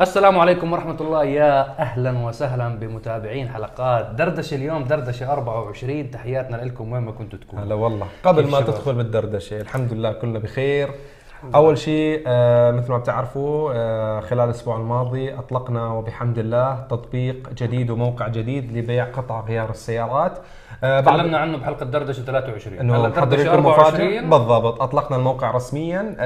السلام عليكم ورحمة الله. يا أهلا وسهلا بمتابعين حلقات دردشة اليوم دردشة 24 تحياتنا لكم وين ما كنتوا تكونوا. هلا والله. قبل ما شباب؟ تدخل بالدردشة الحمد لله كلنا بخير. أول شيء آه مثل ما بتعرفوا آه خلال الأسبوع الماضي أطلقنا وبحمد الله تطبيق جديد وموقع جديد لبيع قطع غيار السيارات. آه تكلمنا عنه بحلقة دردشة 23 إنه مفاجاه 24 بالضبط أطلقنا الموقع رسميا.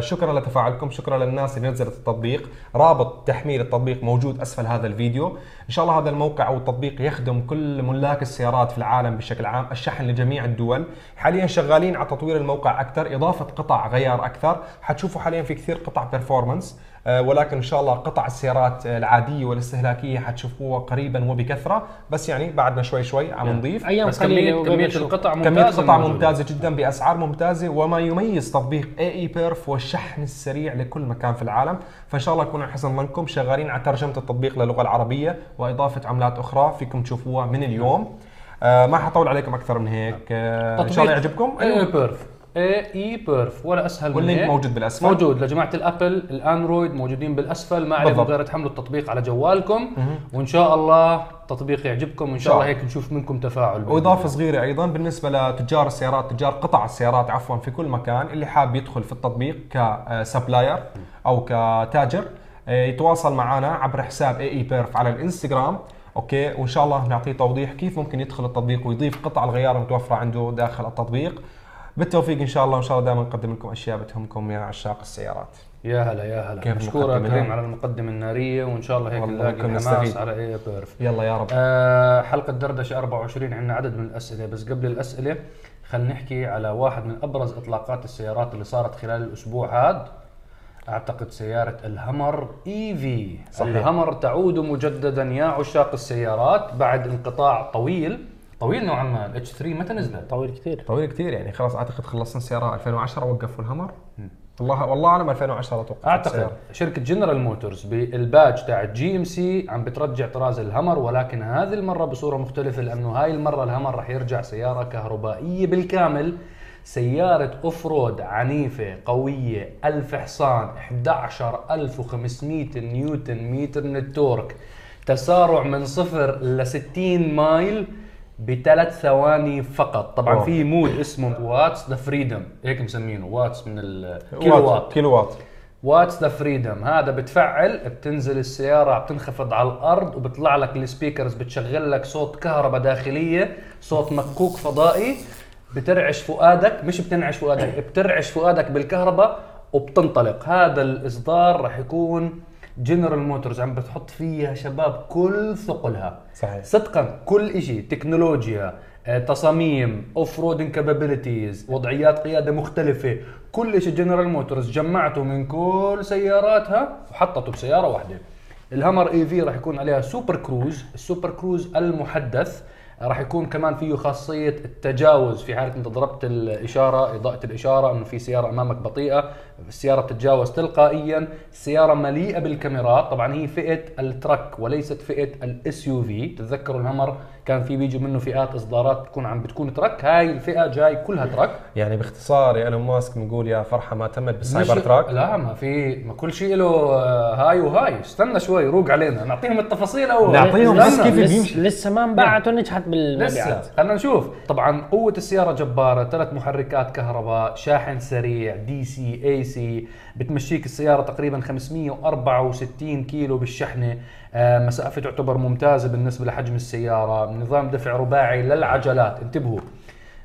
شكرا لتفاعلكم شكرا للناس اللي نزلت التطبيق. رابط تحميل التطبيق موجود أسفل هذا الفيديو. إن شاء الله هذا الموقع أو التطبيق يخدم كل ملاك السيارات في العالم بشكل عام الشحن لجميع الدول. حاليا شغالين على تطوير الموقع أكثر إضافة قطع غيار أكثر. حتشوفوا حاليا في كثير قطع performance ولكن إن شاء الله قطع السيارات آه، العادية والاستهلاكية حتشوفوها قريبا وبكثرة. بس يعني بعدنا شوي شوي عم نضيف. أيام بس قليلة كمية, كمية. القطع كمية ممتازة قطع موجودة. ممتازة جدا بأسعار ممتازة وما يميز تطبيق اي اي بيرف والشحن السريع لكل مكان في العالم. فإن شاء الله يكون حسن ظنكم شغالين على ترجمة التطبيق للغة العربية وإضافة عملات أخرى فيكم تشوفوها من اليوم. آه ما حطول عليكم أكثر من هيك. آه إن شاء الله يعجبكم. اي بيرف اي اي بيرف ولا أسهل من وال link هيك. موجود بالأسفل. موجود. لجماعة الأبل الأندرويد موجودين بالأسفل. ما عليكم. غير تحملوا التطبيق على جوالكم. وإن شاء الله التطبيق يعجبكم. وإن شاء الله هيك نشوف منكم تفاعل وإضافة صغيرة أيضا بالنسبة لتجار السيارات تجار قطع السيارات عفوا في كل مكان اللي حاب يدخل في التطبيق ك supplier أو كتاجر آه، يتواصل معنا عبر حساب اي اي بيرف على الإنستغرام. okay؟ وإن شاء الله نعطيه توضيح كيف ممكن يدخل التطبيق ويضيف قطع الغيار المتوفرة عنده داخل التطبيق. بالتوفيق إن شاء الله وإن شاء الله دائما نقدم لكم أشياء بتهمكم يا عشاق السيارات. يا هلا يا هلا. مشكورة المقدمة كريم؟ على المقدمة النارية وإن شاء الله هيك نلاقي نستفيد. على أي بيرف. يلا يا رب. آه حلقة دردشة 24 عندنا عدد من الأسئلة. بس قبل الأسئلة خلينا نحكي على واحد من أبرز إطلاقات السيارات اللي صارت خلال الأسبوع هذا. أعتقد سيارة الهمر EV. الهمر تعود مجددا يا عشاق السيارات بعد انقطاع طويل. طويل نوعا ما. ال H 3 متى نزلت؟ طويل كثير. طويل كثير يعني خلاص أعتقد خلصنا السياره 2010 وقفوا الهمر. والله والله أعلم 2010 توقفت أعتقد السيارة. شركة جنرال موتورز بالباج تاع جي ام سي عم بترجع طراز الهمر ولكن هذه المرة بصورة مختلفة لأنه هاي المرة الهمر راح يرجع سيارة كهربائية بالكامل. سيارة off-road عنيفة قوية 1000 حصان 11500 نيوتن متر من ال torque. تسارع من صفر ل 60 mile. بثلاث ثواني فقط. طبعا أوه. في mode اسمه Watts to Freedom هيك مسمينه. واتس من الكيلو وات كيلو وات Watts to Freedom هذا بتفعل بتنزل السيارة بتنخفض على الأرض وبيطلع لك ال speakers بتشغل لك صوت كهرباء داخلية صوت مكوك فضائي. بترعش فؤادك مش بتنعش فؤادك بترعش فؤادك بالكهرباء وبتنطلق. هذا الإصدار راح يكون جنرال موتورز عم بتحط فيها شباب كل ثقلها. صحيح. صدقا كل شيء تكنولوجيا آه، تصاميم off-roading capabilities وضعيات قيادة مختلفة كل شيء جنرال موتورز جمعته من كل سياراتها وحطته بسيارة واحدة. الهامر EV راح يكون عليها Super Cruise ال Super Cruise المحدث. راح يكون كمان فيه خاصية التجاوز في حالة أنت ضربت الإشارة إضاءة الإشارة إنه في سيارة أمامك بطيئة السيارة بتتجاوز تلقائيا السيارة مليئة بالكاميرات طبعا هي فئة ال truck وليست فئة ال SUV تتذكروا الهمر كان في بيجوا منه فئات إصدارات بتكون عم بتكون truck هاي الفئة جاي كلها truck. يعني باختصار يا إيلون ماسك بنقول يا فرحة ما تمت بال Cybertruck. لا ما في ما كل شيء له آه، هاي وهاي. استنى شوي روق علينا. نعطيهم التفاصيل أول. نعطيهم. بس كيف لسه, بيمشي. لسه ما انباعت ونجحت لسه. بالمبيعات خلينا نشوف. طبعا قوة السيارة جبارة ثلاث محركات كهرباء شاحن سريع DC AC بتمشيك السيارة تقريبا 564 كيلو بالشحنة. آه، مسافة تعتبر ممتازة بالنسبة لحجم السيارة. نظام دفع رباعي للعجلات. انتبهوا.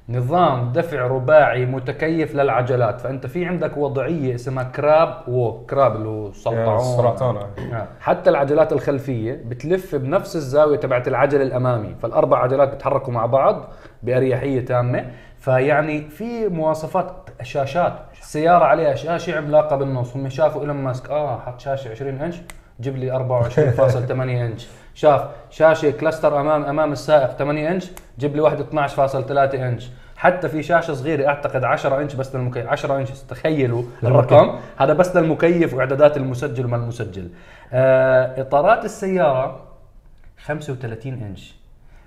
نظام دفع رباعي متكيف للعجلات. فأنت في عندك وضعية اسمها crab walk crab اللي هو سلطعون السرطان آه. حتى العجلات الخلفية بتلف بنفس الزاوية تبعت العجل الأمامي. فالأربع عجلات بيتحركوا مع بعض بأريحية تامة. فيعني في مواصفات شاشات. السياره عليها شاشة عملاقة بالنص. هم شافوا إيلون ماسك. آه حط شاشة 20 إنش. جيب لي 24.8 إنش. شاف شاشة كلاستر أمام أمام السائق 8 إنش جيب لي واحدة 12.3 إنش. حتى في شاشة صغيرة أعتقد 10 إنش بس للمكيف 10 إنش تخيلوا الرقم. هذا بس للمكيف وإعدادات المسجل وما المسجل. آه إطارات السيارة 35 إنش.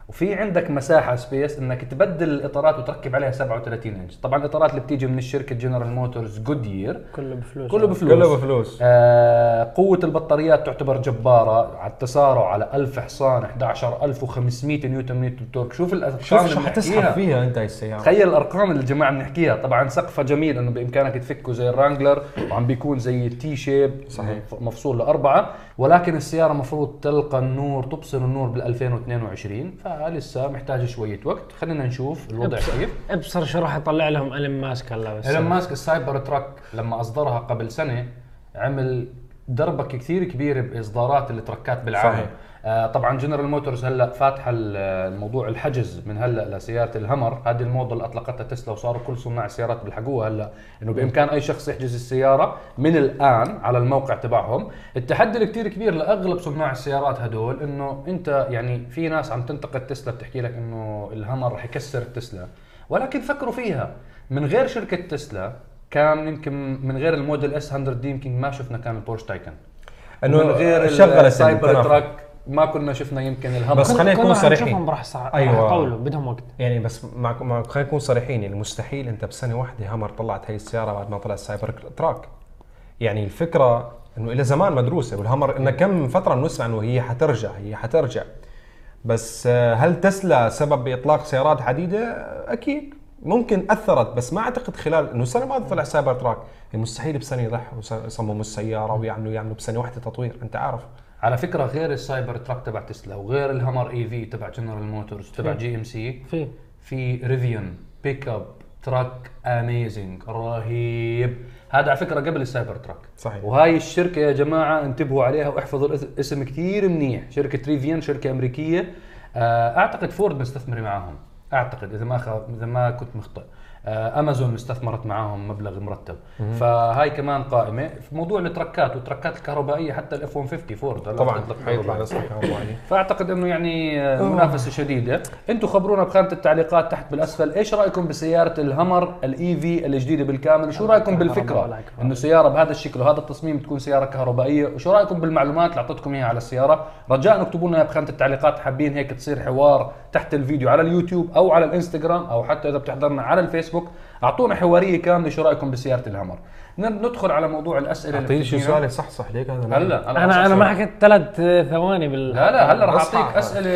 وفي عندك مساحة space إنك تبدل الإطارات وتركب عليها 37 انش طبعا الإطارات اللي بتيجي من الشركة جنرال موتورز جودير كله بفلوس. كله بفلوس. كله بفلوس. آه قوة البطاريات تعتبر جبارة على التسارع على 1000 حصان 11500 نيوتن متر torque. شوف الأرقام شوف شو. حتسحب فيها أنت السيارة. تخيل الأرقام اللي الجماعة بنحكيها. طبعا سقفها جميل إنه بإمكانك تفكه زي الرانجلر وعم بيكون زي ال T shape صحيح. مفصول لأربعة. ولكن السيارة مفروض تلقى النور تبصر النور بال 2022 فلسه محتاجه شوية وقت. خلينا نشوف الوضع كيف. أبصر شو راح يطلع لهم ايلون ماسك هلا بس. ايلون ماسك ال Cybertruck لما أصدرها قبل سنة عمل دربكة كثير كبيرة بإصدارات التركات بالعالم. صحيح. آه طبعا جنرال موتورز هلأ فاتحة ال- الموضوع الحجز من هلأ لسيارة الهمر هذه الموضه اللي أطلقتها تسلا وصاروا كل صناع السيارات بيلحقوها هلأ إنه بإمكان أي شخص يحجز السيارة من الآن على الموقع تبعهم. التحدي الكثير كبير لأغلب صناع السيارات هدول إنه أنت يعني في ناس عم تنتقد تسلا بتحكي لك إنه الهمر رح يكسر التسلا. ولكن فكروا فيها. من غير شركة تسلا كان يمكن من غير ال Model S 100 D يمكن ما شفنا كان البورش تايكن. إنه من غير شغلت ال Cyber. truck ما كنا شفنا يمكن الهمر بس خلينا نكون صريحين. راح. أيوة. يطولوا بدهم وقت يعني بس مع مع خلينا نكون صريحين يعني مستحيل أنت بسنة واحدة همر طلعت هي السيارة بعد ما طلع ال Cybertruck يعني الفكرة إنه إلى زمان مدروسة والهمر إنه كم من فتره بنسمع إنه هي حترجع هي حترجع بس آه، هل تسلا سبب باطلاق سيارات جديدة؟ أكيد ممكن أثرت بس ما أعتقد خلال إنه السنة الماضيه طلع Cybertruck يعني مستحيل بسنة يضحوا يصمموا السيارة ويعملوا يعملوا بسنة واحدة تطوير أنت عارف على فكرة غير السايبر تراك تبع تسلا وغير الهمر EV تبع جنرال موتورز تبع GMC في في Rivian pickup truck amazing رهيب. هذا على فكرة قبل السايبر تراك. صحيح. وهاي الشركة يا جماعة انتبهوا عليها واحفظوا الاسم كثير منيح. شركة Rivian شركة أمريكية. آه، أعتقد فورد مستثمرة معاهم. أعتقد إذا ما خ... إذا ما كنت مخطئ. امازون استثمرت معاهم مبلغ مرتب. فهاي كمان قائمة. في موضوع التركات والتركات الكهربائية حتى ال F-150 فورد طبعا حيطلع فأعتقد إنه يعني آه، منافسة شديدة. أنتم خبرونا بخانة التعليقات تحت بالأسفل. إيش رأيكم بسيارة الهمر ال EV الجديدة بالكامل؟ وشو رأيكم بالفكرة إنه سيارة بهذا الشكل وهذا التصميم تكون سيارة كهربائية؟ وشو رأيكم بالمعلومات؟ اللي اعطيتكم إياها على السيارة. رجاء اكتبوا لنا بخانة التعليقات. حابين هيك تصير حوار تحت الفيديو على اليوتيوب أو على الإنستغرام أو حتى إذا بتحضرنا على الفيسبوك أعطونا حوارية كاملة شو رأيكم بسيارة الهمر ن- ندخل على موضوع الأسئلة اللي أعطيني شو. سؤال صح صح ليك هذا هلا أنا أنا أصحصح. ما حكيت ثلاث ثواني بال لا لا هلا راح بس أعطيك أسئلة.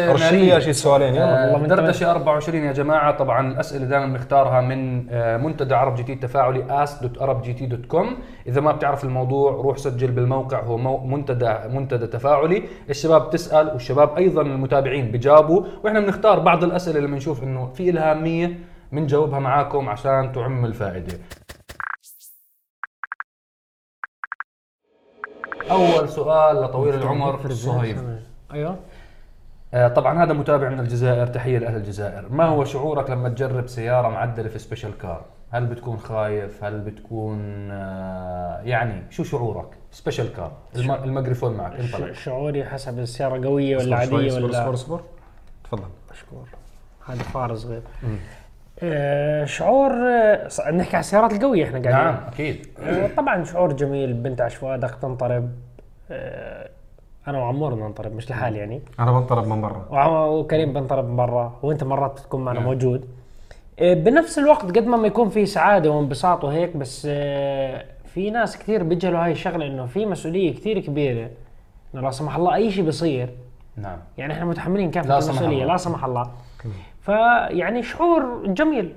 يا شي سؤالين يلا. آه، والله دردشه 24 يا جماعة. طبعا الأسئلة دائما بنختارها من آه، منتدى عرب GT التفاعلي ask.arabgt.com إذا ما بتعرف الموضوع روح سجل بالموقع. هو منتدى منتدى تفاعلي. الشباب تسأل والشباب أيضا المتابعين بجاوبوا. وإحنا بنختار بعض الأسئلة اللي بنشوف إنه في لها اهميه بنجاوبها معاكم عشان تعم الفائدة. أول سؤال لطويل العمر صهيب. أيوه. آه، طبعا هذا متابع من الجزائر تحية لأهل الجزائر. ما هو شعورك لما تجرب سيارة معدلة في Special Car هل بتكون خايف؟ هل بتكون آه، يعني شو شعورك؟ Special Car الم- الميكروفون معك انطلق. شعوري حسب السيارة قوية ولا اصبر عادية اصبر ولا اصبر اصبر. تفضل. مشكور هذا فار صغير شعور آه، نحكي على السيارات القوية إحنا قاعدين. نعم أكيد. آه، طبعا شعور جميل بنت عشوائك تنطرب. آه، أنا وعمور ننطرب مش لحالي يعني. أنا بنطرب من برا. وكريم بنطرب من برا وأنت مرات بتكون معنا موجود. آه، بنفس الوقت قد ما ما يكون في سعادة وانبساط وهيك بس آه، في ناس كثير بيجهلوا هاي الشغلة إنه في مسؤولية كثير كبيرة إنه لا سمح الله أي شيء بيصير. نعم. يعني إحنا متحملين لا كافه سمح المسؤوليه الله. لا سمح الله. فيعني شعور جميل.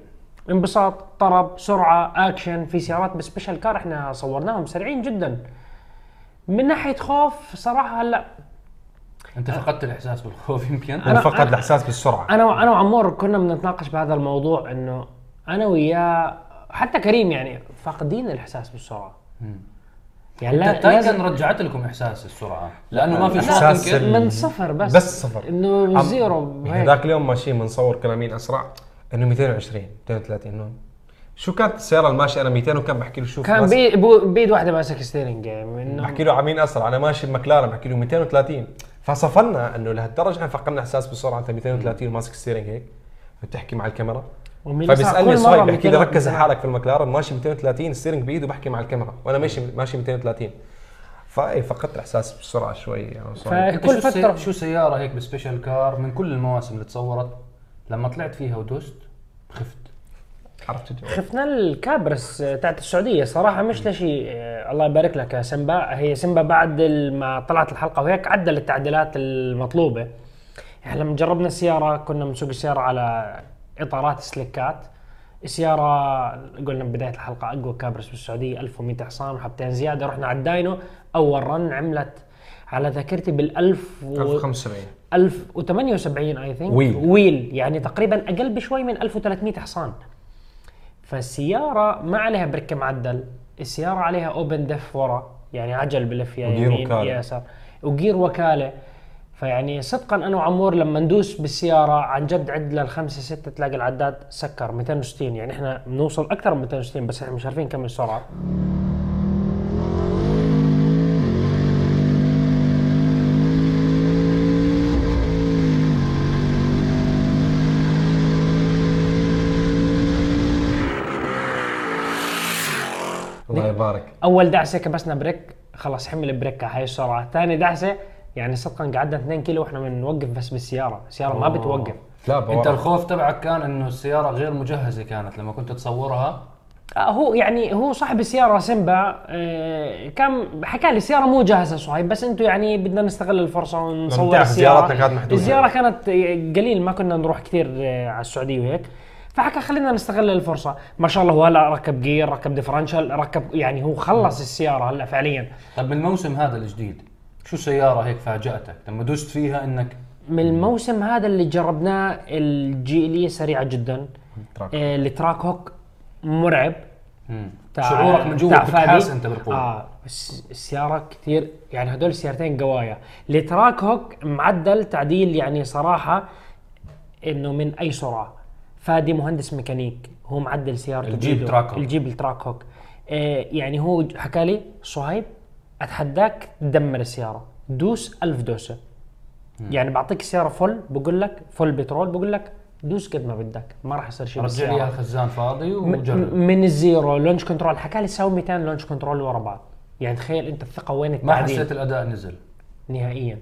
انبساط طرب سرعة اكشن في سيارات ب Special Car إحنا صورناهم سريعين جدا. من ناحية خوف صراحة هلا أنت فقدت الإحساس بالخوف يمكن؟ أنا- فقد أنا- الإحساس بالسرعة. أنا أنا وعمور كنا بنتناقش بهذا الموضوع إنه أنا وياه حتى كريم يعني فاقدين الإحساس بالسرعة. يعني لا تايكن لازم رجعت لكم إحساس السرعة لأنه ما في ال- من صفر بس. بس صفر. إنه zero هيك. ذاك اليوم ماشيين بنصور كنا مين أسرع. إنه 220 230 إنه شو كانت السيارة الماشية؟ أنا 200 وكان بحكي له؟ شوف كان بي بو- بيد واحدة ماسك steering يعني إنه بحكي له على مين أسرع. أنا ماشي بمكلارن بحكي له 230 فصفنا إنه لهالدرجة إحنا فقدنا إحساس بالسرعه أنت 230 ماسك steering هيك بتحكي مع الكاميرا. فبيسألني مرة بحكي لي 200 ركز على حالك في المكلارن ماشي 230 steering بايده بحكي مع الكاميرا. وأنا ماشي ماشي 230 في فقدت الاحساس بالسرعه شوي يعني كل سي... شو سيارة هيك ب Special Car من كل المواسم اللي تصورت لما طلعت فيها ودوست خفت. عرفت الجو. شفنا الكابرس تاعت السعودية. صراحة مش لشيء الله يبارك لك يا سمبا هي سمبا بعد ما طلعت الحلقة وهيك عدل التعديلات المطلوبة. يعني لما جربنا السيارة كنا بنسوق السيارة على إطارات slicks السيارة قلنا بداية الحلقة أقوى كابرس بالسعودية 1100 حصان وحبتين زيادة. رحنا على ال dyno أول run عملت على ذاكرتي بال 1000 و 1075 1078 I think wheel. wheel. يعني تقريبا أقل بشوي من 1300 حصان. فالسيارة ما عليها بركة معدل. السيارة عليها open diff ورا. يعني عجل بلف يا يمين وكالة. يا يسار. وجير وكالة. فيعني صدقا أنا وعمور لما ندوس بالسيارة عن جد عد للخمسه ستة تلاقي العداد سكر 260 يعني إحنا بنوصل أكثر من 260 بس إحنا مش عارفين كم السرعة. الله يبارك. أول دعسة كبسنا brake خلص حمل brake على هاي السرعة. ثاني دعسة يعني صدقا قعدنا 2 كيلو وإحنا بنوقف بس بالسيارة. السيارة ما بتوقف. لا أنت بورا. الخوف تبعك كان إنه السيارة غير مجهزة كانت لما كنت تصورها؟ آه هو يعني هو صاحب السيارة سيمبا آه كان حكى لي السيارة مو جاهزة صهيب بس أنتم يعني بدنا نستغل الفرصة ونصور السيارة. كانت محدودة. الزيارة كانت قليل ما كنا نروح كثير آه على السعودية وهيك. فحكى خلينا نستغل الفرصة. ما شاء الله هو هلا ركب جير ركب differential ركب يعني هو خلص السيارة هلا فعليا. طب من الموسم هذا الجديد شو سيارة هيك فاجأتك لما دوست فيها إنك من الموسم هذا اللي جربناه ال GL سريعة جدا. آه ال Trackhawk مرعب. تاع- شعورك من جوا بتحاس. أنت بالقوة آه بس السيارة كثير يعني هدول السيارتين قوايا ال Trackhawk معدل تعديل يعني صراحة إنه من أي سرعة فادي مهندس ميكانيك هو معدل سيارته الجيب. Trackhawk. الجيب ال Trackhawk آه يعني هو حكى لي صهيب أتحداك تدمر السيارة. دوس ألف دوسة. يعني بعطيك السياره full بقول لك full بترول بقول لك دوس قد ما بدك. ما راح يصير شيء رجع. لي الخزان فاضي وجرب. من ال zero launch control. حكى لي ساوي 200 launch control ورا بعض. يعني تخيل أنت الثقة وين ما حسيت الأداء نزل؟ نهائيا.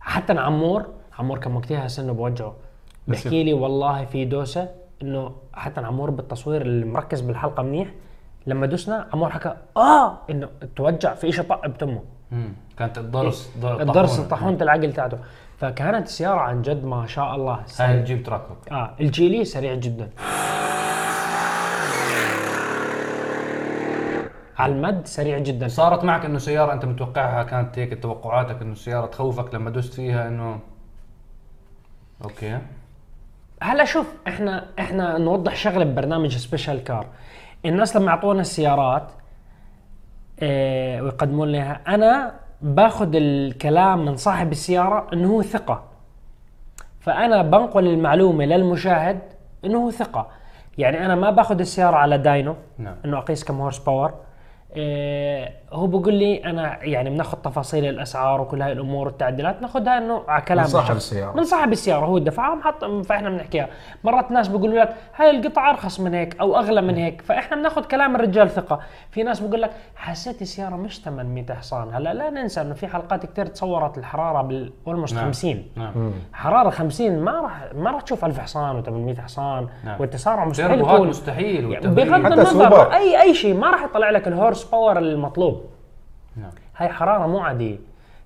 حتى عمور عمور كان وقتها سنه بوجهه بحكي لي والله في دوسة إنه حتى عمور بالتصوير اللي مركز بالحلقة منيح لما دوسنا عمور حكى آه إنه توجع في شيء طق بتمه مم. كانت الضرس ضر- الضرس. طاحونه العقل تاعته فكانت السياره عن جد ما شاء الله هاي. الجيب Trackhawk. آه الجيلي سريع جدا على المد سريع جدا صارت معك إنه سيارة أنت متوقعها كانت هيك توقعاتك إنه السياره تخوفك لما دوست فيها إنه okay. هلا شوف إحنا إحنا نوضح شغلة ببرنامج Special Car الناس لما يعطونا السيارات آه ويقدموا لنا أنا باخذ الكلام من صاحب السيارة إنه هو ثقة. فأنا بنقل المعلومة للمشاهد إنه هو ثقة. يعني أنا ما باخذ السيارة على dyno نعم. إنه أقيس كم horsepower إيه هو بقول لي أنا يعني بناخذ تفاصيل الأسعار وكل هاي الأمور والتعديلات ناخذها إنه على كلام من صاحب الشخص. السيارة. من صاحب السيارة هو دفعها وحط فإحنا بنحكيها مرات ناس بيقولوا لك هاي القطعه أرخص من هيك أو أغلى من هيك فإحنا بناخذ كلام الرجال ثقة في ناس بيقول لك حسيت السيارة مش 800 حصان هلا لا ننسى إنه في حلقات كثير تصورت الحرارة بال almost نعم. 50 نعم حرارة 50 ما راح ما راح تشوف 1000 حصان و800 حصان نعم. والتسارع مستحيل يكون مستحيل يعني. بغض النظر. اي أي شيء ما راح يطلع لك ال horsepower المطلوب هاي حرارة مو عادية.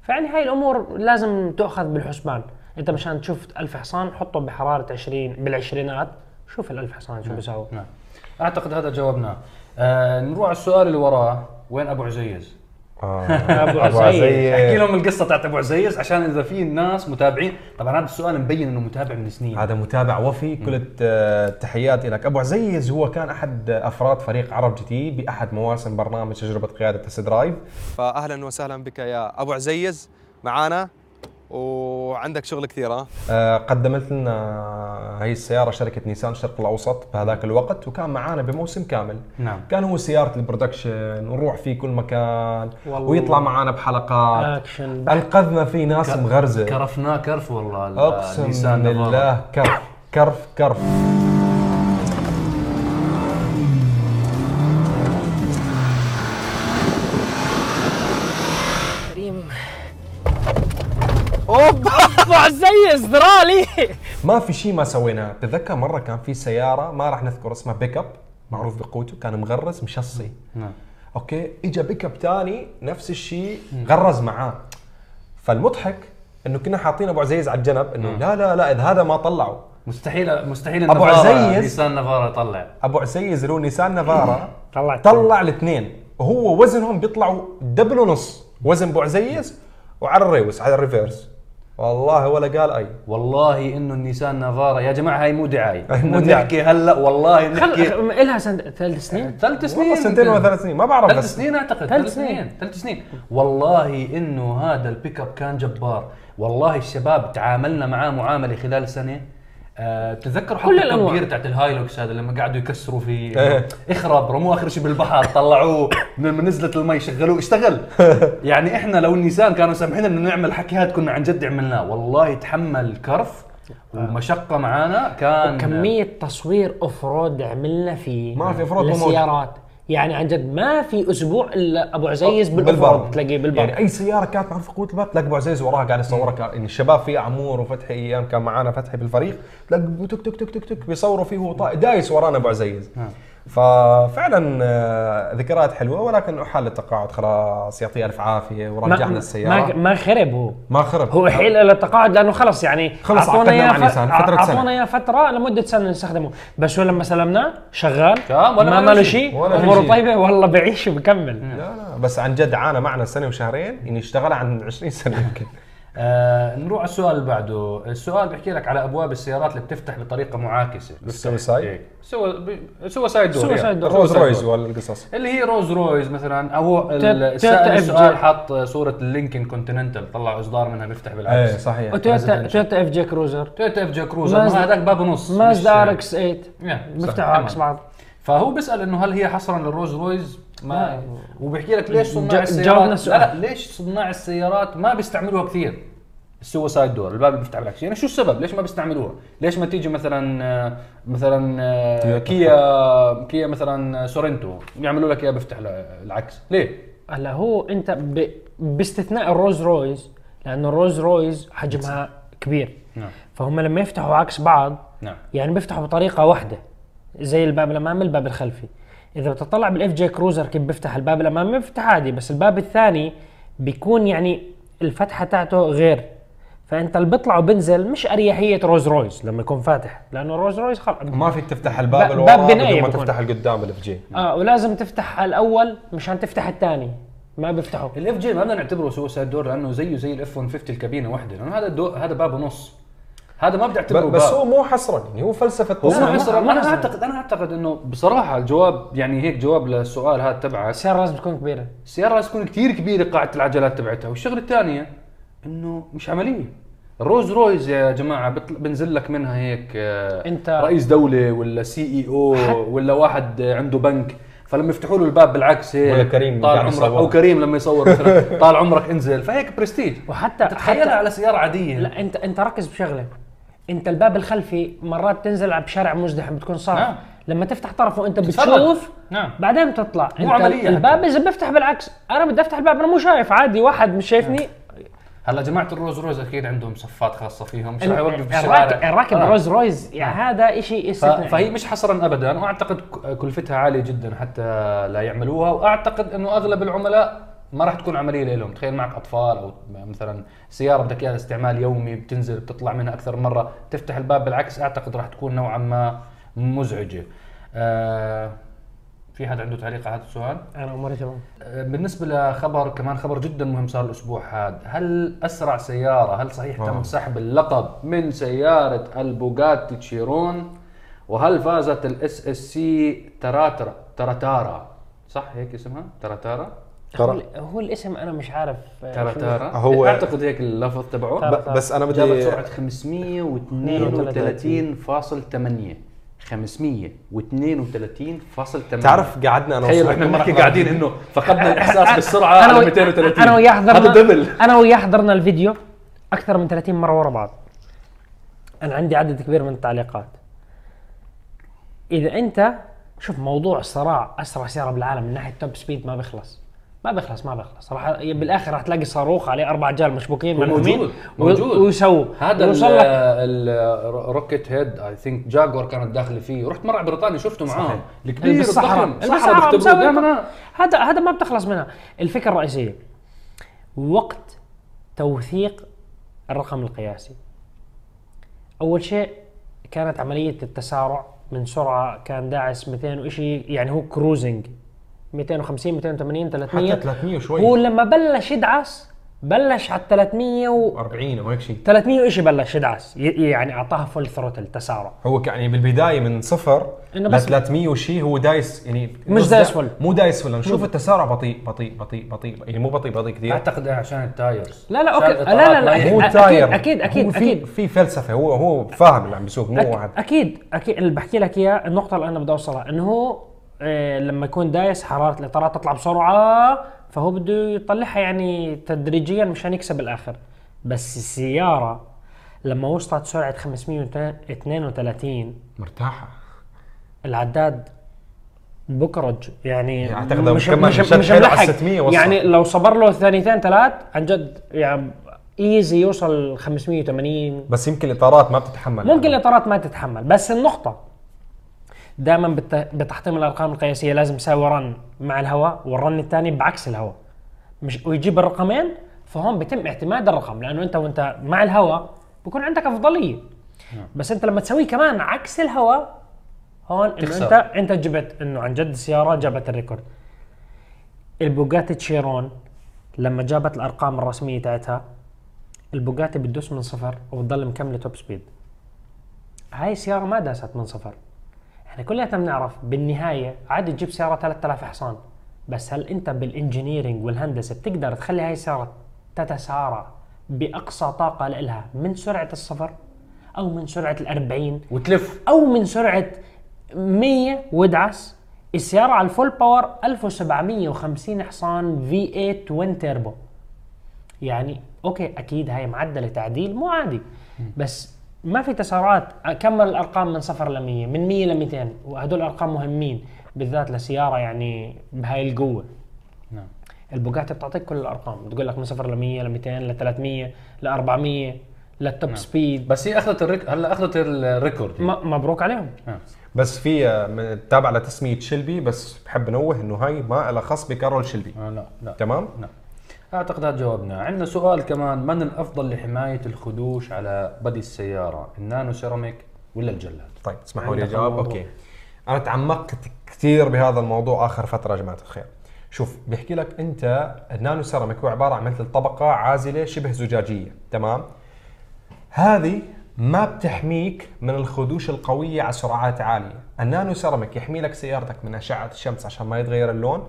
فيعني هاي الأمور لازم تؤخذ بالحسبان. أنت مشان تشوف 1000 حصان حطه بحرارة 20 بالعشرينات. شوف ال1000 حصان شو بيساوي. نعم. أعتقد هذا جاوبناه آه نروح على السؤال اللي وراه. وين أبو عزيز؟ آه. أبو عزيز. أحكي لهم القصة تاعت أبو عزيز عشان إذا في ناس متابعين طبعا هذا السؤال مبين إنه متابع من سنين. هذا متابع وفي كل الت- التحيات لك. أبو عزيز هو كان أحد أفراد فريق عرب GT بأحد مواسم برنامج تجربة قيادة test drive. فاهلا وسهلا بك يا أبو عزيز. معانا وعندك شغل كثير ها آه، قدمت لنا هي السيارة شركة نيسان الشرق الأوسط بهذاك الوقت وكان معانا بموسم كامل نعم. كان هو سيارة ال production ونروح فيه كل مكان والله. ويطلع معانا بحلقات اكشن أنقذنا فيه ناس مغرزة كرفناه كرف والله نافارا. بالله كرف كرف كرف ازدرالي ما في شيء ما سويناه تذكر مرة كان في سيارة ما راح نذكر اسمها بيك اب معروف بقوته كان مغرز مشصي. نعم. okay؟ اجى بيك اب ثاني نفس الشيء غرز معاه. فالمضحك إنه كنا حاطين أبو عزيز على الجنب إنه لا لا لا إذا هذا ما طلعوا. مستحيل مستحيل أبو النافارا- عزيز. نيسان نافارا يطلع. أبو عزيز اللي هو نيسان نافارا طلع طلع الاثنين. وهو وزنهم بيطلعوا double ونص. وزن أبو عزيز وعلى الريوس على ال reverse. والله ولا قال أي. والله إنه النيسان نافارا يا جماعة هاي مو دعاية. مو. نحكي هلأ والله نحكي. خل لها سنة ثلاث سنين. ثلاث سنين والله سنتين ولا ثلاث سنين ما بعرف ثلاث سنين أعتقد ثلاث ثلاث سنين. سنين ثلاث سنين. والله إنه هذا البيك أب كان جبار. والله الشباب تعاملنا معاه معاملة خلال سنة. آه بتتذكروا حتى كل الأنواع. ال Top Gear تاعت الهايلوكس هذا لما قعدوا يكسروا فيه إيه. إخرب رموه آخر شيء بالبحر طلعوه من نزلت المي شغلوه اشتغل يعني إحنا لو النيسان كانوا سامحين إنه نعمل الحكي هذا كنا عن جد عملناه والله تحمل كرف ومشقة معانا كان كمية تصوير off road عملنا فيه ما في off-road مو موجود. للسيارات يعني عن جد ما في أسبوع إلا أبو عزيز بالبر. تلاقيه بالبر يعني أي سيارة كانت معروفة قوة الباب تلاقي أبو عزيز وراها قاعد يصورها. كان يعني الشباب فيه عمور وفتحي أيام كان معانا فتحي بالفريق تلاقي تك تك تك تك تك بيصوروا فيه وهو دايس ورانا أبو عزيز. ففعلا آه، ذكريات حلوة ولكن أحال التقاعد. خلاص يعطيه ألف عافية ورجعنا السيارة. ما, ما خرب هو. ما خرب. هو حيل إلى التقاعد لأنه خلص يعني خلص أعطونا عقدنا إياه مع ف- نيسان فترة سنة. اعطونا إياه فترة لمدة سنة نستخدمه. بس هو لما سلمناه شغال. ما ما ما له له شيء. أموره. طيبة والله بعيش وبكمل لا لا بس عن جد عانى معنا سنة وشهرين يعني اشتغل عن 20 سنة يمكن. آه نروح على السؤال اللي بعده، السؤال بيحكي لك على أبواب السيارات اللي بتفتح بطريقة معاكسة ال suicide؟ إيه. سو suicide door suicide. door. suicide doors. والقصص اللي هي رولز رويس مثلا أو السائل. السؤال حط صورة اللينكن كونتيننتال طلع إصدار منها بيفتح إيه بالعكس صحيح وتويوتا تويوتا FJ Cruiser تويوتا FJ Cruiser هذاك باب ونص مازدا RX 8 يا، صح، بيفتحوا تمام. عكس بعض فهو بيسأل إنه هل هي حصرا للرولز رويس ما وبيحكي لك ليش صناع السيارات جاوبنا لا, السؤال. لا ليش صناع السيارات ما بيستعملوها كثير ال suicide door الباب اللي بيفتح بالعكس. يعني شو السبب؟ ليش ما بيستعملوها؟ ليش ما تيجي مثلا آه، مثلا آه، كيا كيا مثلا سورنتو يعملوا لك إياه بيفتح العكس. ليه؟ هلا هو أنت ب... باستثناء الرولز رويس لأنه الرولز رويس حجمها كبير. نعم. فهم لما يفتحوا عكس بعض نعم. يعني بيفتحوا بطريقة واحدة زي الباب الامامي الباب الخلفي. إذا بتطلع بال FJ Cruiser كيف بيفتح؟ الباب الامامي بيفتح عادي بس الباب الثاني بيكون يعني الفتحة تاعته غير. فأنت اللي بيطلع وبنزل مش أريحية رولز رويس لما يكون فاتح لأنه رولز رويس خلص. ما فيك تفتح الباب ب- اللي باب بدون ما. تفتح القدام ال FJ آه ولازم تفتح الأول مشان تفتح الثاني. ما بيفتحوا. ال FJ ما بدنا نعتبره suicide door لأنه زيه زي ال F 150 الكابينة واحدة لأنه هذا دو هذا باب ونص. هذا ما بدي أعتبره بس باب. هو مو حصرا يعني هو فلسفة هو تصنيع. ما حصر ما أنا. اعتقد أنا أعتقد إنه بصراحة الجواب يعني هيك جواب للسؤال هذا تبعك السيارة لازم تكون كبيرة. السيارة لازم تكون كثير كبيرة قاعدة العجلات تبعتها. والشغلة الثانية إنه مش عملية. الرولز رويس يا جماعة بطل بنزل لك منها هيك آه، أنت- رئيس دولة ولا CEO ولا واحد عنده بنك فلما يفتحوا له الباب بالعكس هيك ولا كريم طال قاعد عمرك يصور. أو كريم لما يصور مثلا طال عمرك انزل فهيك برستيج وحتى تتخيلها على سيارة عادية لا انت انت ركز بشغلة انت الباب الخلفي مرات تنزل على بشارع مزدحم بتكون صعب نعم. لما تفتح طرفه انت. بتشوف نعم. بعدين بتطلع مو انت الباب إذا بفتح بالعكس أنا بدي أفتح الباب أنا مو شايف عادي واحد مش شايفني هلا جماعة الرولز رويس أكيد عندهم صفات خاصة فيهم. مش ال- رح يوقف الراكب آه. روز رويز يعني هذا شيء ف- فهي مش حصرا ابدا واعتقد كلفتها عالية جدا حتى لا يعملوها وأعتقد إنه أغلب العملاء ما راح تكون عملية لهم. تخيل معك أطفال أو مثلا سيارة بدك إياها استعمال يومي بتنزل بتطلع منها أكثر مرة تفتح الباب بالعكس أعتقد راح تكون نوعا ما مزعجة. آه في حد عنده تعليق على هذا السؤال؟ أنا اموري تمام آه، بالنسبة لخبر كمان خبر جدا مهم صار الأسبوع هذا. هل أسرع سيارة هل صحيح تم سحب اللقب من سيارة البوغاتي تشيرون؟ وهل فازت ال SSC تراترا تراتارا؟ صح هيك اسمها؟ تراتارا؟ هو, هو الاسم أنا مش عارف آه، ترى هو- أعتقد هيك اللفظ تبعه. بس أنا جابت بدي سرعه 532.8 532.8 تعرف قعدنا أنا تخيل إحنا بنحكي قاعدين إنه فقدنا الإحساس بالسرعه على وي- 230 أنا وياه حضرنا هذا دبل. أنا وياه حضرنا الفيديو أكثر من 30 مرة ورا بعض. أنا عندي عدد كبير من التعليقات. إذا انت شوف موضوع الصراع أسرع سيارة بالعالم من ناحية top speed ما بيخلص. ما بيخلص ما بيخلص. راح بالآخر راح تلاقي صاروخ عليه أربع رجال مشبوكين موجود، موجود. ويسووا. هذا ال rocket هيد I think جاكوار كانت داخلة فيه. رحت مرة على بريطانيا شفته معاهم. الكبير بالصحراء. الصحراء صحراء مسوي بيختبروه دائما هذا هذا ما بتخلص منها. الفكرة الرئيسية وقت توثيق الرقم القياسي. أول شيء كانت عملية التسارع من سرعة كان داعس 200 وشي يعني هو cruising 250 280 300 حتى 300 وشوي. هو لما بلش يدعس بلش على 300 و 40 أو هيك شيء 300 وشي بلش يدعس يعني أعطاها full throttle تسارع. هو يعني بالبداية من صفر ل بس- 300 وشيء هو دايس يعني مش دايس دا- full. مو دايس full نشوف التسارع بطيء بطيء بطيء بطيء. يعني مو بطيء بطيء كثير. أعتقد عشان ال tires. لا لا أوكي. لا لا لا. مو أكيد- tire. أكيد- أكيد- هو في أكيد. في فلسفة. هو هو فاهم اللي عم بيسوق مو واحد. أكيد أكيد. اللي بحكي لك إياه النقطة اللي أنا بدي أوصلها إنه هو آه لما يكون دايس حرارة الإطارات تطلع بسرعة فهو بده يطلعها يعني تدريجيا مشان يكسب الآخر. بس السيارة لما وصلت سرعة 532 مرتاحة. العداد بكرج يعني يعني أعتقد لو كمان مشت حيلة على 600 وصل. يعني لو صبر له ثانيتين ثلاث عن جد يعني ايزي يوصل 580 بس يمكن الإطارات ما بتتحمل. ممكن الإطارات ما تتحمل. بس النقطة دائما بت- بتحطيم الأرقام القياسية لازم تساوي رن مع الهواء والرن الثاني بعكس الهواء. مش ويجيب الرقمين فهون بيتم اعتماد الرقم لأنه أنت وأنت مع الهواء بكون عندك أفضلية. بس أنت لما تسويه كمان عكس الهواء هون إنه. انت أنت جبت إنه عن جد السيارة جابت ال record. البوجاتي تشيرون لما جابت الأرقام الرسمية تاعتها البوجاتي بتدوس من صفر وبتضل مكملة top speed هاي السيارة ما داست من صفر. إحنا كلياتنا بنعرف بالنهاية عادي تجيب سيارة 3000 حصان بس هل أنت بال engineering والهندسة بتقدر تخلي هاي السيارة تتسارع بأقصى طاقة لها من سرعة الصفر أو من سرعة الأربعين؟ وتلف. أو من سرعة 100 وادعس السيارة على ال full power 1750 حصان في 8 twin turbo يعني أوكي أكيد هاي معدلة تعديل مو عادي بس ما في تسارعات. كمل الأرقام من صفر ل 100 من 100 ل 200 وهدول ارقام مهمين بالذات لسيارة يعني بهاي القوة. نعم. البوجاتي بتعطيك كل الأرقام. بتقول لك من صفر ل 100 ل 200 ل 300 ل 400 لل top speed بس هي أخذت الريك... هلا أخذت ال record. م- مبروك عليهم. آه. بس في آه، من- تابع لتسمية شيلبي بس بحب نوه إنه هاي ما لها خص بكارول شيلبي آه لا لا. تمام؟ نعم. أعتقد هذا جاوبنا عندنا سؤال كمان من الأفضل لحماية الخدوش على body السيارة؟ ال nano ceramic ولا الجلاد؟ طيب اسمحوا لي اجاوب الموضوع. أوكي. أنا تعمقت كثير بهذا الموضوع آخر فترة يا جماعة الخير. شوف بيحكي لك أنت ال nano ceramic هو عبارة عن مثل طبقة عازلة شبه زجاجية تمام؟ هذه ما بتحميك من الخدوش القوية على سرعات عالية. ال nano ceramic يحمي لك سيارتك من أشعة الشمس عشان ما يتغير اللون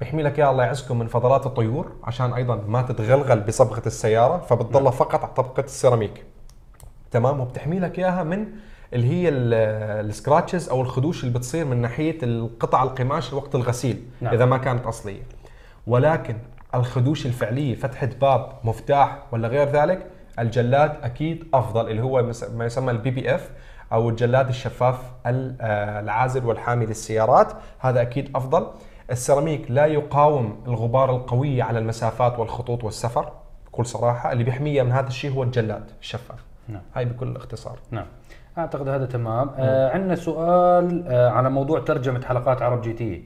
بيحمي لك اياه الله يعزكم من فضلات الطيور عشان أيضا ما تتغلغل بصبغة السيارة فبتضلها فقط على طبقة السيراميك تمام وبتحمي لك إياها من اللي هي ال- scratches أو الخدوش اللي بتصير من ناحية القطع القماش وقت الغسيل نعم. نعم. إذا ما كانت أصلية ولكن الخدوش الفعلية فتحة باب مفتاح ولا غير ذلك الجلاد أكيد أفضل اللي هو ما يسمى ال PPF أو الجلاد الشفاف ال- آه، العازل والحامي للسيارات هذا أكيد أفضل السيراميك لا يقاوم الغبار القوي على المسافات والخطوط والسفر بكل صراحة اللي بيحميها من هذا الشيء هو الجلاد الشفاف. نعم. هاي بكل اختصار. نعم. أعتقد هذا تمام. آه عندنا سؤال آه على موضوع ترجمة حلقات عرب GT.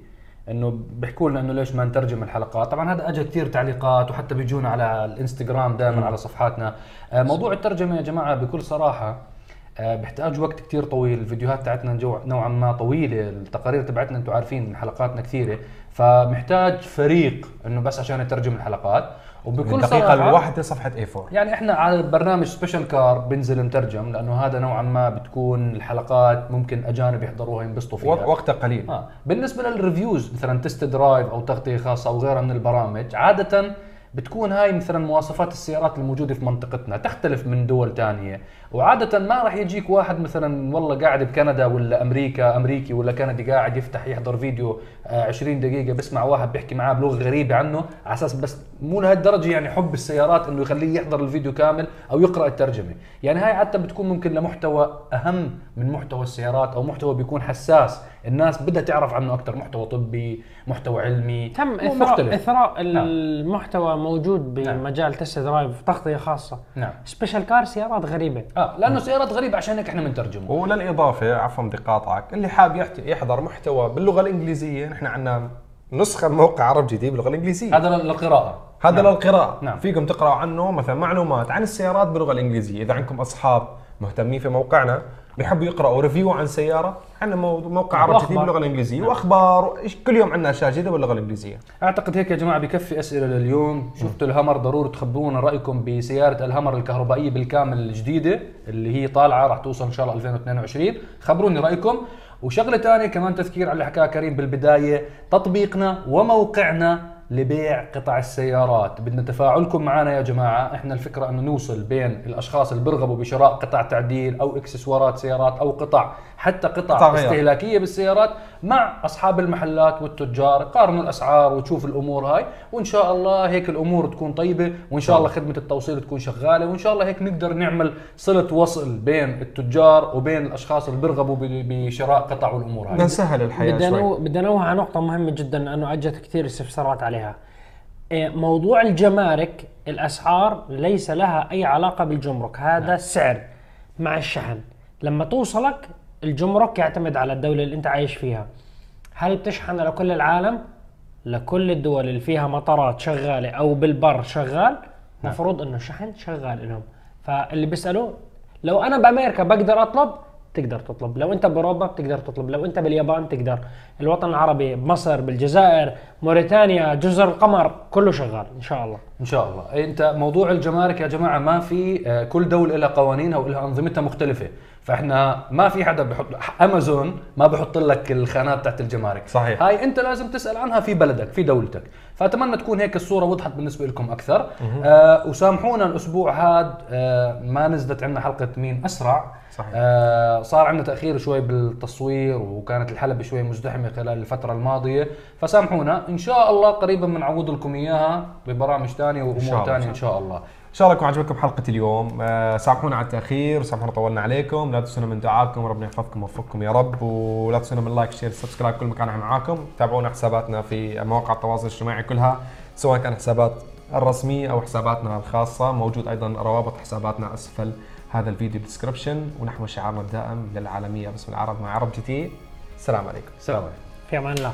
إنه بيحكوا لنا إنه ليش ما نترجم الحلقات؟ طبعا هذا أجى كثير تعليقات وحتى بيجونا على الإنستغرام دائما على صفحاتنا. آه موضوع الترجمة يا جماعة بكل صراحة بيحتاج وقت كثير طويل. الفيديوهات تاعتنا نوعا ما طويلة. التقارير تبعتنا أنتم عارفين حلقاتنا كثيرة. فمحتاج فريق إنه بس عشان يترجم الحلقات. وبكل الدقيقه صراحة الواحده صفحة A4 يعني إحنا على برنامج special car بنزل مترجم لأنه هذا نوعا ما بتكون الحلقات ممكن أجانب يحضروها ينبسطوا فيها. وقتها قليل. آه. بالنسبة لل reviews مثلا test drive أو تغطية خاصة أو غيرها من البرامج عاده بتكون هاي مثلا مواصفات السيارات الموجودة في منطقتنا تختلف من دول تانية. وعادة ما راح يجيك واحد مثلا والله قاعد بكندا ولا أمريكا أمريكي ولا كندي قاعد يفتح يحضر فيديو آه 20 دقيقة بسمع واحد بيحكي معاه بلغة غريبة عنه على أساس بس مو لهالدرجة يعني حب السيارات إنه يخليه يحضر الفيديو كامل أو يقرأ الترجمة. يعني هاي عاده بتكون ممكن لمحتوى أهم من محتوى السيارات أو محتوى بيكون حساس. الناس بدها تعرف عنه أكثر محتوى طبي محتوى علمي. تم مو اثراء مختلف. إثراء المحتوى موجود نعم. بمجال test drive تغطية خاصة. نعم. special car سيارات غريبة. آه لأنه سيارات غريبة عشان هيك إحنا بنترجمه وللإضافة عفوا بدي قاطعك اللي حاب يحضر محتوى باللغة الإنجليزية نحن عندنا نسخة موقع عرب جديد باللغة الإنجليزية. هذا للقراءه هذا نعم. للقراءة. نعم. فيكم تقرأوا عنه مثلا معلومات عن السيارات باللغة الإنجليزية. إذا عندكم أصحاب مهتمين في موقعنا بيحبوا يقرأوا ريفيو عن سيارة عندنا مو- موقع عرب جديد وأخبار. باللغة الإنجليزية وأخبار إيش- كل يوم عندنا أشياء جديدة باللغة الإنجليزية. أعتقد هيك يا جماعة بكفي أسئلة لليوم. شفتوا الهمر ضروري تخبرونا رأيكم بسيارة الهمر الكهربائية بالكامل الجديدة اللي هي طالعة راح توصل إن شاء الله 2022 خبروني رأيكم. وشغلة ثانية كمان تذكير على اللي حكاها كريم بالبداية تطبيقنا وموقعنا لبيع قطع السيارات بدنا تفاعلكم معنا يا جماعة إحنا الفكرة إنه نوصل بين الأشخاص اللي بيرغبوا بشراء قطع تعديل أو إكسسوارات سيارات أو قطع حتى قطع, قطع. استهلاكية بالسيارات مع أصحاب المحلات والتجار قارنوا الأسعار وتشوف الأمور هاي وإن شاء الله هيك الأمور تكون طيبة وإن شاء الله خدمة التوصيل تكون شغالة وإن شاء الله هيك نقدر نعمل صلة وصل بين التجار وبين الأشخاص اللي بيرغبوا بشراء قطع والأمور هاي بدنا نسهل الحياة بدي شوي بدي انوه على نقطة مهمة جدا لأنه أجت كثير استفسارات عليها. إيه، موضوع الجمارك الأسعار ليس لها أي علاقة بالجمرك، هذا نعم. سعر مع الشحن. لما توصلك الجمرك يعتمد على الدولة اللي أنت عايش فيها. هل بتشحن لكل العالم؟ لكل الدول اللي فيها مطارات شغالة أو بالبر شغال؟ مفروض إنه الشحن شغال لهم. فاللي بيسألوا لو أنا بأمريكا بقدر أطلب تقدر تطلب. لو أنت بأوروبا بتقدر تطلب. لو أنت باليابان تقدر. الوطن العربي بمصر بالجزائر موريتانيا جزر القمر كله شغال إن شاء الله. إن شاء الله. أنت موضوع الجمارك يا جماعة ما في آه، كل دولة لها قوانينها ولها أنظمتها مختلفة. فاحنا ما في حدا بحط امازون ما بحط لك الخانات تحت الجمارك. صحيح. هاي انت لازم تسأل عنها في بلدك في دولتك. فأتمنى تكون هيك الصورة وضحت بالنسبة لكم أكثر. آه وسامحونا الأسبوع هذا آه ما نزلت عندنا حلقة مين أسرع. صحيح. آه صار عندنا تأخير شوي بالتصوير وكانت الحلبة شوي مزدحمة خلال الفترة الماضية. فسامحونا. إن شاء الله قريبا بنعوض لكم إياها ببرامج ثانية وأمور. ثانية إن شاء الله. إن شاء الله. يكون عجبكم حلقة اليوم. آه، سامحونا على التأخير سامحونا طولنا عليكم. لا تنسونا من دعائكم ربنا يحفظكم ويوفقكم يا رب. ولا تنسونا من like share subscribe كل مكان إحنا معاكم. تابعونا حساباتنا في مواقع التواصل الاجتماعي كلها سواء كان حسابات الرسمية أو حساباتنا الخاصة. موجود أيضا روابط حساباتنا أسفل هذا الفيديو بال description ونحو شعارنا الدائم للعالمية. باسم العرب مع عرب جي تي. السلام عليكم. سلام عليكم. في أمان الله.